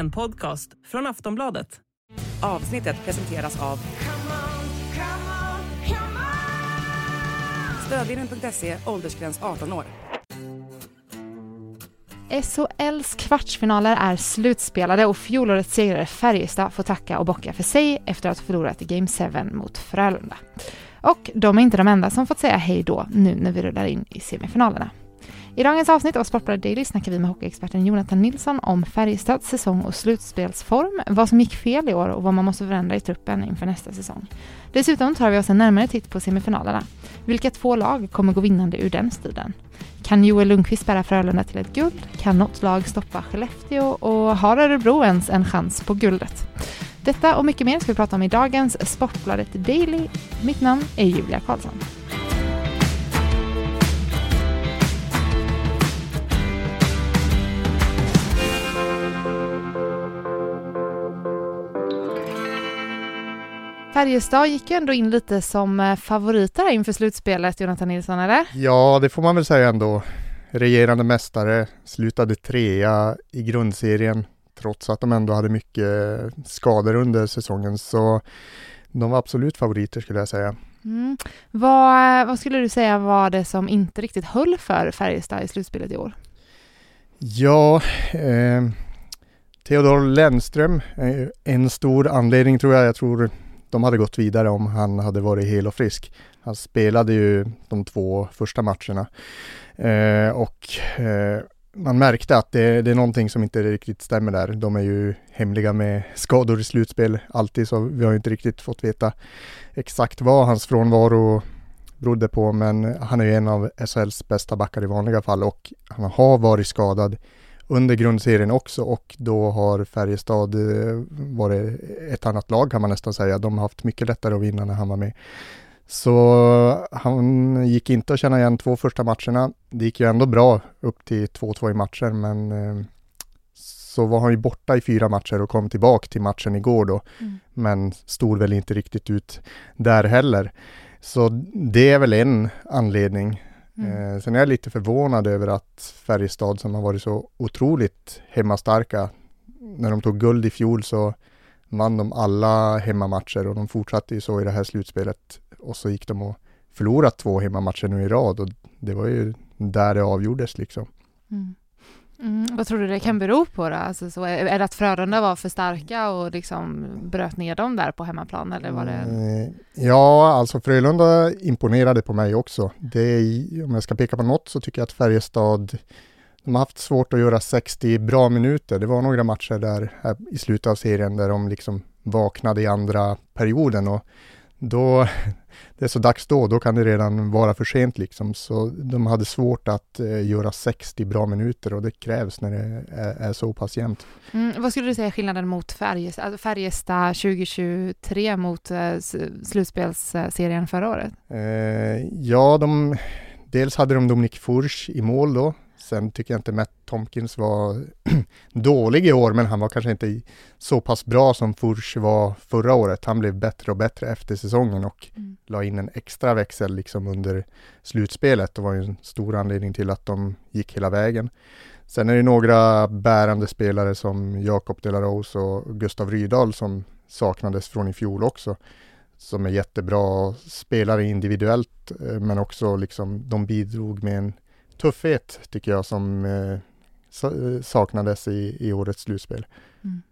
En podcast från Aftonbladet. Avsnittet presenteras av Stödvinnen.se, åldersgräns 18 år. SHLs kvartsfinaler är slutspelade och fjolårets segrare Färjestad får tacka och bocka för sig efter att ha förlorat i Game 7 mot Frölunda. Och de är inte de enda som fått säga hej då nu när vi rullar in i semifinalerna. I dagens avsnitt av Sportbladet Daily snackar vi med hockeyexperten Jonathan Nilsson om Färjestads säsong och slutspelsform, vad som gick fel i år och vad man måste förändra i truppen inför nästa säsong. Dessutom tar vi oss en närmare titt på semifinalerna. Vilka två lag kommer gå vinnande ur den striden? Kan Joel Lundqvist bära Frölunda till ett guld? Kan något lag stoppa Skellefteå? Och har Örebro ens en chans på guldet? Detta och mycket mer ska vi prata om i dagens Sportbladet Daily. Mitt namn är Julia Karlsson. Färjestad gick ju ändå in lite som eh, favoriter inför slutspelet, Jonathan Nilsson, eller? Ja, det får man väl säga ändå. Regerande mästare, slutade trea i grundserien trots att de ändå hade mycket skador under säsongen. Så de var absolut favoriter skulle jag säga. Mm. Vad, vad skulle du säga var det som inte riktigt höll för Färjestad i slutspelet i år? Ja, eh, Theodor Lennström, eh, en stor anledning tror jag. Jag tror de hade gått vidare om han hade varit hel och frisk. Han spelade ju de två första matcherna eh, och eh, man märkte att det, det, är någonting som inte riktigt stämmer där. De är ju hemliga med skador i slutspel alltid, så vi har inte riktigt fått veta exakt vad hans frånvaro berodde på, men han är ju en av SHLs bästa backar i vanliga fall och han har varit skadad under grundserien också och då har Färjestad eh, varit ett annat lag kan man nästan säga. De har haft mycket lättare att vinna när han var med. Så han gick inte att känna igen två första matcherna. Det gick ju ändå bra upp till 2-2 i matcher men eh, så var han ju borta i fyra matcher och kom tillbaka till matchen igår då. Mm. Men stod väl inte riktigt ut där heller. Så det är väl en anledning. Mm. Eh, sen är jag lite förvånad över att Färjestad som har varit så otroligt hemmastarka, när de tog guld i fjol så vann de alla hemmamatcher och de fortsatte ju så i det här slutspelet och så gick de och förlorat två hemmamatcher nu i rad och det var ju där det avgjordes liksom. Mm. Mm, vad tror du det kan bero på då? Alltså, så är, det att Frölunda var för starka och liksom bröt ner dem där på hemmaplan eller var det? Mm, ja, alltså Frölunda imponerade på mig också. Det är, om jag ska peka på något så tycker jag att Färjestad de har haft svårt att göra 60 bra minuter. Det var några matcher där i slutet av serien där de liksom vaknade i andra perioden och då, det är så dags då, då kan det redan vara för sent liksom. Så de hade svårt att eh, göra 60 bra minuter och det krävs när det är, är så pass jämnt. Mm, vad skulle du säga är skillnaden mot Färjestad, alltså Färjestad 2023 mot eh, slutspelsserien förra året? Eh, ja, de, dels hade de Dominik Furch i mål då, Sen tycker jag inte Matt Tomkins var dålig i år, men han var kanske inte så pass bra som Furch var förra året. Han blev bättre och bättre efter säsongen och mm. la in en extra växel liksom under slutspelet. Det var ju en stor anledning till att de gick hela vägen. Sen är det några bärande spelare som Jakob Delarose och Gustav Rydahl som saknades från i fjol också som är jättebra spelare individuellt eh, men också liksom de bidrog med en tuffhet tycker jag som eh, saknades i, i årets slutspel. Mm.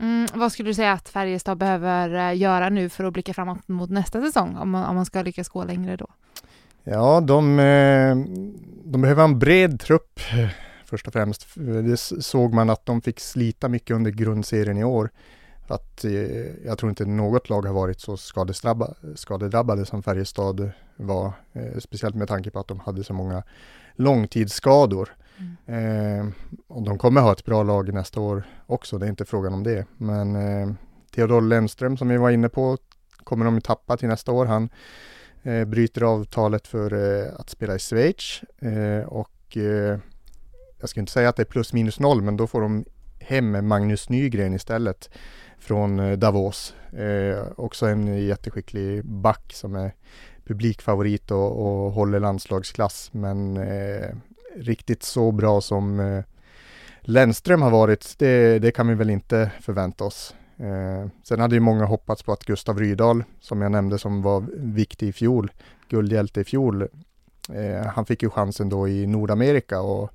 Mm, vad skulle du säga att Färjestad behöver eh, göra nu för att blicka framåt mot nästa säsong om man, om man ska lyckas gå längre då? Ja, de, eh, de behöver en bred trupp först och främst. Det såg man att de fick slita mycket under grundserien i år. Att, jag tror inte något lag har varit så skadedrabbade som Färjestad var. Speciellt med tanke på att de hade så många långtidsskador. Mm. Eh, och de kommer ha ett bra lag nästa år också, det är inte frågan om det. Men eh, Theodor Lennström som vi var inne på kommer de tappa till nästa år. Han eh, bryter avtalet för eh, att spela i Schweiz eh, och eh, jag ska inte säga att det är plus minus noll, men då får de hem Magnus Nygren istället från eh, Davos. Eh, också en jätteskicklig back som är publikfavorit och, och håller landslagsklass men eh, riktigt så bra som eh, Lennström har varit, det, det kan vi väl inte förvänta oss. Eh, sen hade ju många hoppats på att Gustav Rydahl, som jag nämnde som var viktig i fjol, guldhjälte i fjol, eh, han fick ju chansen då i Nordamerika och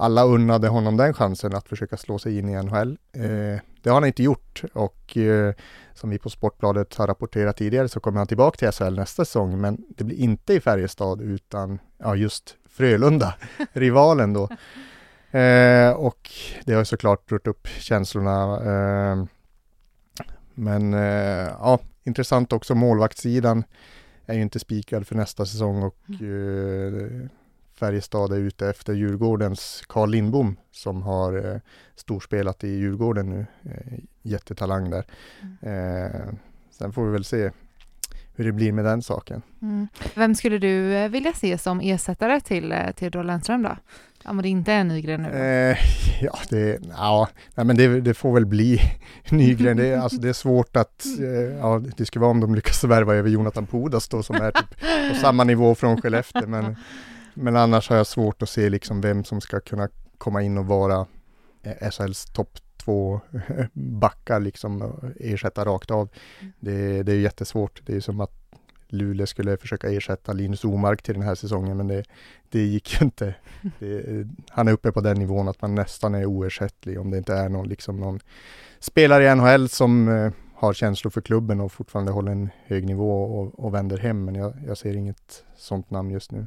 alla unnade honom den chansen att försöka slå sig in i NHL. Eh, det har han inte gjort och eh, som vi på Sportbladet har rapporterat tidigare så kommer han tillbaka till SHL nästa säsong men det blir inte i Färjestad utan ja, just Frölunda, rivalen då. Eh, och det har såklart rört upp känslorna. Men ja, intressant också målvaktssidan är ju inte spikad för nästa säsong och mm. Färjestad är ute efter Djurgårdens Carl Lindbom som har eh, storspelat i Djurgården nu. Eh, jättetalang där. Mm. Eh, sen får vi väl se hur det blir med den saken. Mm. Vem skulle du eh, vilja se som ersättare till eh, Theodor Lennström då? Om det inte är Nygren nu? Eh, ja, det, ja nej, men det, det, får väl bli Nygren. Det, alltså, det är svårt att, eh, ja, det skulle vara om de lyckas värva över Jonathan Pudas då som är typ på samma nivå från Skellefteå. Men men annars har jag svårt att se liksom vem som ska kunna komma in och vara SHLs topp två backar liksom och ersätta rakt av. Mm. Det, det är jättesvårt. Det är som att Luleå skulle försöka ersätta Linus Omark till den här säsongen men det, det gick ju inte. Det, han är uppe på den nivån att man nästan är oersättlig om det inte är någon, liksom någon spelare i NHL som eh, har känslor för klubben och fortfarande håller en hög nivå och, och vänder hem. Men jag, jag ser inget sånt namn just nu.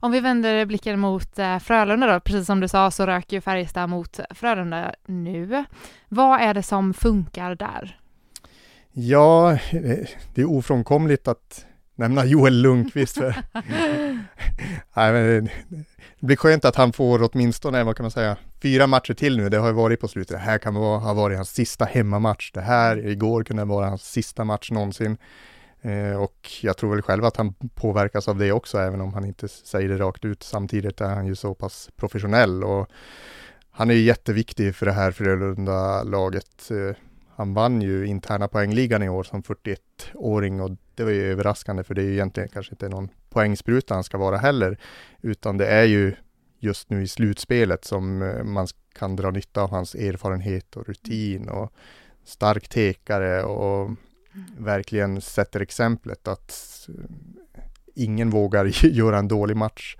Om vi vänder blicken mot eh, Frölunda då, precis som du sa så röker ju Färjestad mot Frölunda nu. Vad är det som funkar där? Ja, det är ofrånkomligt att nämna Joel Lundqvist. För Nej, men det blir skönt att han får åtminstone, vad kan man säga, fyra matcher till nu. Det har ju varit på slutet. Det här kan ha varit hans sista hemmamatch. Det här igår kunde vara hans sista match någonsin. Eh, och jag tror väl själv att han påverkas av det också, även om han inte säger det rakt ut. Samtidigt är han ju så pass professionell och han är ju jätteviktig för det här Frölunda-laget. Eh, han vann ju interna poängligan i år som 41-åring och det var ju överraskande för det är ju egentligen kanske inte någon poängspruta han ska vara heller, utan det är ju just nu i slutspelet som eh, man kan dra nytta av hans erfarenhet och rutin och stark tekare och verkligen sätter exemplet att eh, ingen vågar göra en dålig match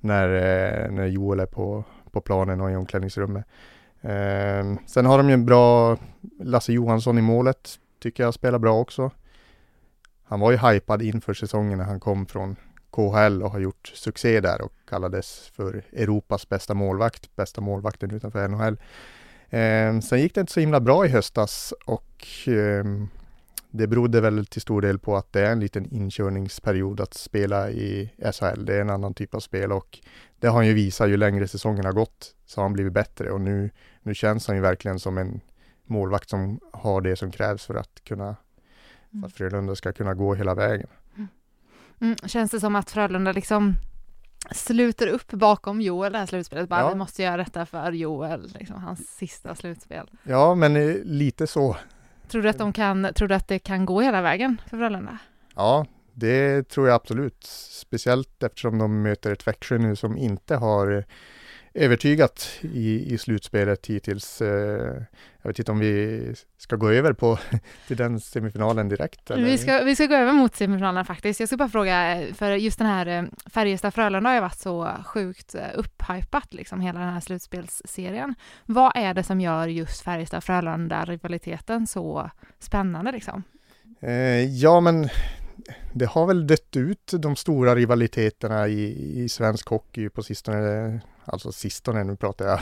när, eh, när Joel är på, på planen och i omklädningsrummet. Eh, sen har de ju en bra Lasse Johansson i målet, tycker jag spelar bra också. Han var ju hypad inför säsongen när han kom från KHL och har gjort succé där och kallades för Europas bästa målvakt, bästa målvakten utanför NHL. Eh, sen gick det inte så himla bra i höstas och eh, det berodde väl till stor del på att det är en liten inkörningsperiod att spela i SHL. Det är en annan typ av spel och det har han ju visat ju längre säsongen har gått så har han blivit bättre och nu, nu känns han ju verkligen som en målvakt som har det som krävs för att kunna för att Frölunda ska kunna gå hela vägen. Mm. mm känns det som att Frölunda liksom sluter upp bakom Joel det här slutspelet. Bara, ja. Vi måste göra detta för Joel, liksom, hans sista slutspel. Ja, men eh, lite så. Tror du att, de kan, tror du att det kan gå hela vägen för Frölunda? Ja, det tror jag absolut. Speciellt eftersom de möter ett Växjö nu som inte har övertygat i, i slutspelet hittills. Eh, jag vet inte om vi ska gå över på till den semifinalen direkt? Eller? Vi, ska, vi ska gå över mot semifinalen faktiskt. Jag ska bara fråga, för just den här eh, Färjestad-Frölunda har ju varit så sjukt eh, upphypat, liksom hela den här slutspelsserien. Vad är det som gör just Färjestad-Frölunda-rivaliteten så spännande liksom? Eh, ja, men det har väl dött ut de stora rivaliteterna i, i svensk hockey på sistone. Alltså sistone, nu pratar jag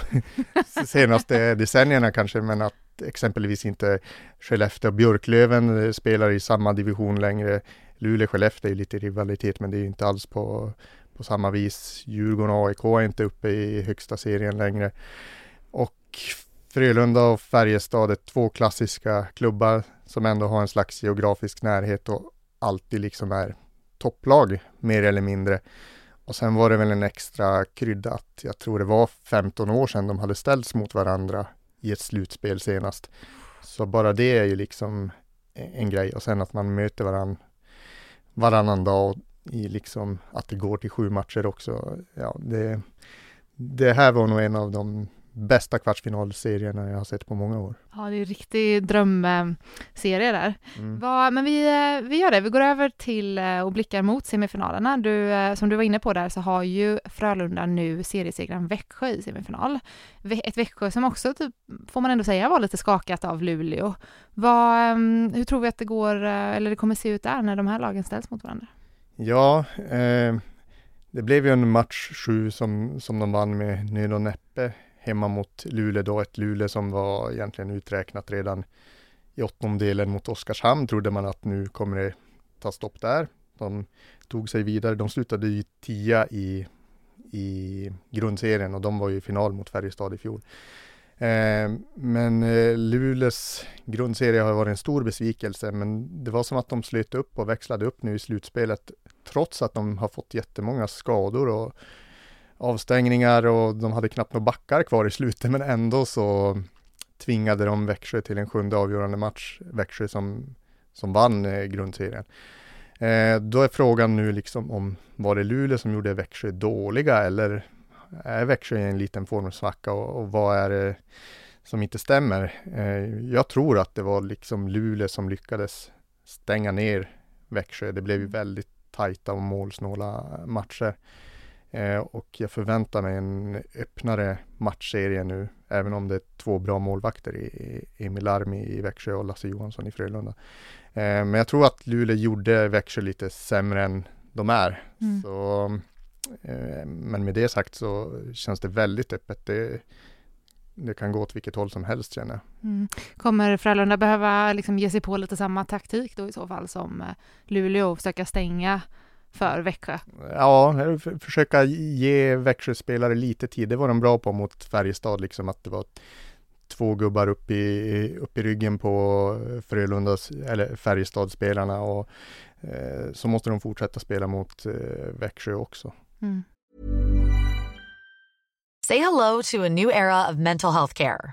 senaste decennierna kanske, men att exempelvis inte Skellefteå och Björklöven spelar i samma division längre. Luleå-Skellefteå är lite rivalitet, men det är inte alls på, på samma vis. Djurgården och AIK är inte uppe i högsta serien längre. Och Frölunda och Färjestad är två klassiska klubbar som ändå har en slags geografisk närhet och alltid liksom är topplag mer eller mindre. Och sen var det väl en extra krydda att jag tror det var 15 år sedan de hade ställts mot varandra i ett slutspel senast. Så bara det är ju liksom e-, en grej och sen att man möter varandra varannan dag i liksom att det går till sju matcher också. Ja, det, det här var nog en av de bästa kvartsfinalserierna jag har sett på många år. Ja, det är en riktig drömserie där. Mm. Va, men vi, eh, vi gör det, vi går över till eh, och blickar mot semifinalerna. Du, eh, som du var inne på där så har ju Frölunda nu seriesegraren Växjö i semifinal. Ett Växjö som också, typ, får man ändå säga, var lite skakat av Luleå. Va, ehm, hur tror vi att det går, eller det kommer se ut där när de här lagen ställs mot varandra? Ja, eh, det blev ju en match sju som, som de vann med nöd och näppe hemma mot Luleå då, ett Luleå som var egentligen uträknat redan i åttondelen mot Oskarshamn trodde man att nu kommer det ta stopp där. De tog sig vidare, de slutade ju tia i, i grundserien och de var ju i final mot Färjestad i fjol. Eh, men eh, Luleås grundserie har varit en stor besvikelse, men det var som att de slöt upp och växlade upp nu i slutspelet, trots att de har fått jättemånga skador och avstängningar och de hade knappt några backar kvar i slutet men ändå så tvingade de Växjö till en sjunde avgörande match. Växjö som, som vann eh, grundserien. Eh, då är frågan nu liksom om var det Luleå som gjorde Växjö dåliga eller är Växjö i en liten formsvacka och, och vad är det som inte stämmer? Eh, jag tror att det var liksom Luleå som lyckades stänga ner Växjö. Det blev ju väldigt tajta och målsnåla matcher. Eh, och jag förväntar mig en öppnare matchserie nu, även om det är två bra målvakter i Emil Armi i Växjö och Lasse Johansson i Frölunda. Eh, men jag tror att Luleå gjorde Växjö lite sämre än de är. Mm. Så, eh, men med det sagt så känns det väldigt öppet. Det, det kan gå åt vilket håll som helst känner jag. Mm. Kommer Frölunda behöva liksom ge sig på lite samma taktik då i så fall som Luleå och försöka stänga för Växjö? Ja, försöka ge Växjö-spelare lite tid. Det var de bra på mot Färjestad, liksom att det var två gubbar upp i, upp i ryggen på Frölundas eller Färjestadspelarna och eh, så måste de fortsätta spela mot eh, Växjö också. Mm. Say hello to a new era of mental health care.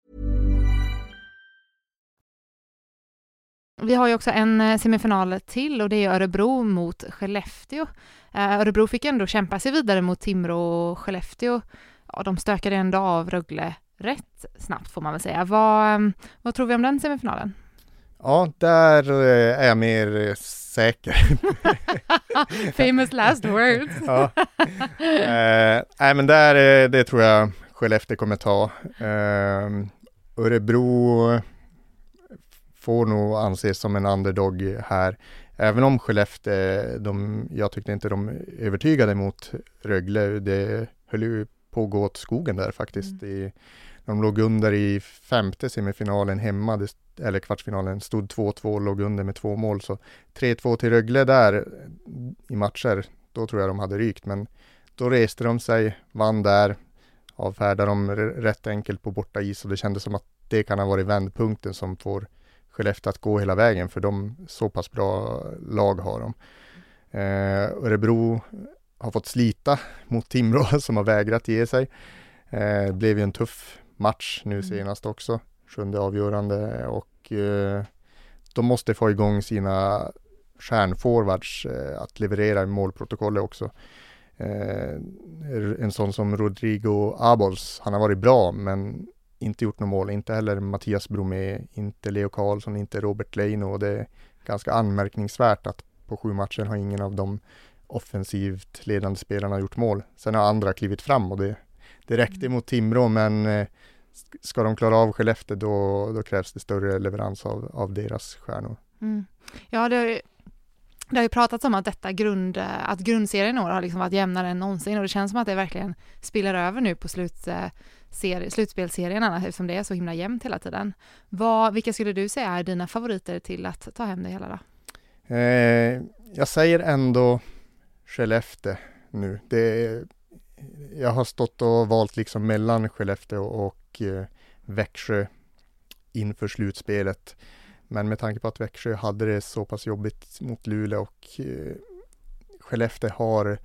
Vi har ju också en eh, semifinal till och det är Örebro mot Skellefteå. Eh, Örebro fick ändå kämpa sig vidare mot Timrå och Skellefteå. Ja, de stökade ändå av Rögle rätt snabbt får man väl säga. Vad, ehm, vad tror vi om den semifinalen? Ja, där eh, är jag mer säker. Famous last words. ja. eh, nej, men där, det tror jag Skellefteå kommer ta. Eh, Örebro får nog anses som en underdog här, även om Skellefteå, de, jag tyckte inte de övertygade mot Rögle. Det höll ju på att gå åt skogen där faktiskt. Mm. I, de låg under i femte semifinalen hemma, det, eller kvartsfinalen, stod 2-2 och låg under med två mål. Så 3-2 till Rögle där i matcher, då tror jag de hade rykt. Men då reste de sig, vann där, avfärdade dem rätt enkelt på borta is och det kändes som att det kan ha varit vändpunkten som får Skellefteå att gå hela vägen för de så pass bra lag har de. Eh, Örebro har fått slita mot Timrå som har vägrat ge sig. Eh, det blev ju en tuff match nu mm. senast också, sjunde avgörande och eh, de måste få igång sina stjärnforwards eh, att leverera i målprotokollet också. Eh, en sån som Rodrigo Abols, han har varit bra men inte gjort något mål, inte heller Mattias Bromé, inte Leo Karlsson, inte Robert Leino och det är ganska anmärkningsvärt att på sju matcher har ingen av de offensivt ledande spelarna gjort mål. Sen har andra klivit fram och det, det räckte mm. mot Timrå men eh, ska de klara av Skellefteå då, då krävs det större leverans av, av deras stjärnor. Mm. Ja, det, det har ju pratats om att detta grund, att grundserien i år har liksom varit jämnare än någonsin och det känns som att det verkligen spiller över nu på slut, ser, slutspelserien eftersom det är så himla jämnt hela tiden. Vad, vilka skulle du säga är dina favoriter till att ta hem det hela då? Eh, jag säger ändå Skellefteå nu. Det, jag har stått och valt liksom mellan Skellefteå och eh, Växjö inför slutspelet. Men med tanke på att Växjö hade det så pass jobbigt mot Luleå och eh, Skellefteå har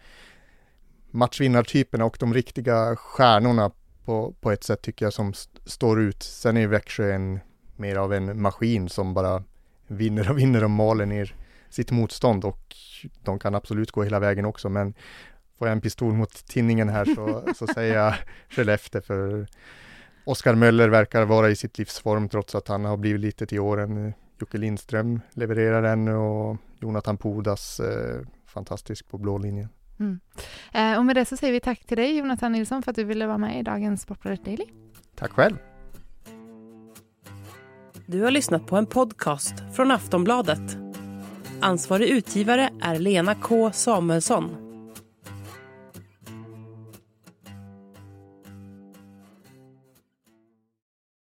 matchvinnartyperna och de riktiga stjärnorna på, på ett sätt tycker jag som st står ut. Sen är Växjö en, mer av en maskin som bara vinner och vinner och maler ner sitt motstånd och de kan absolut gå hela vägen också men får jag en pistol mot tinningen här så, så säger jag Skellefteå för Oskar Möller verkar vara i sitt livsform trots att han har blivit lite till åren. Jocke Lindström levererar ännu och Jonathan Pudas eh, fantastisk på blå linjen. Mm. Eh, och med det så säger vi tack till dig Jonathan Nilsson för att du ville vara med i dagens Sportbladet Daily. Tack själv. Du har lyssnat på en podcast från Aftonbladet. Ansvarig utgivare är Lena K Samuelsson.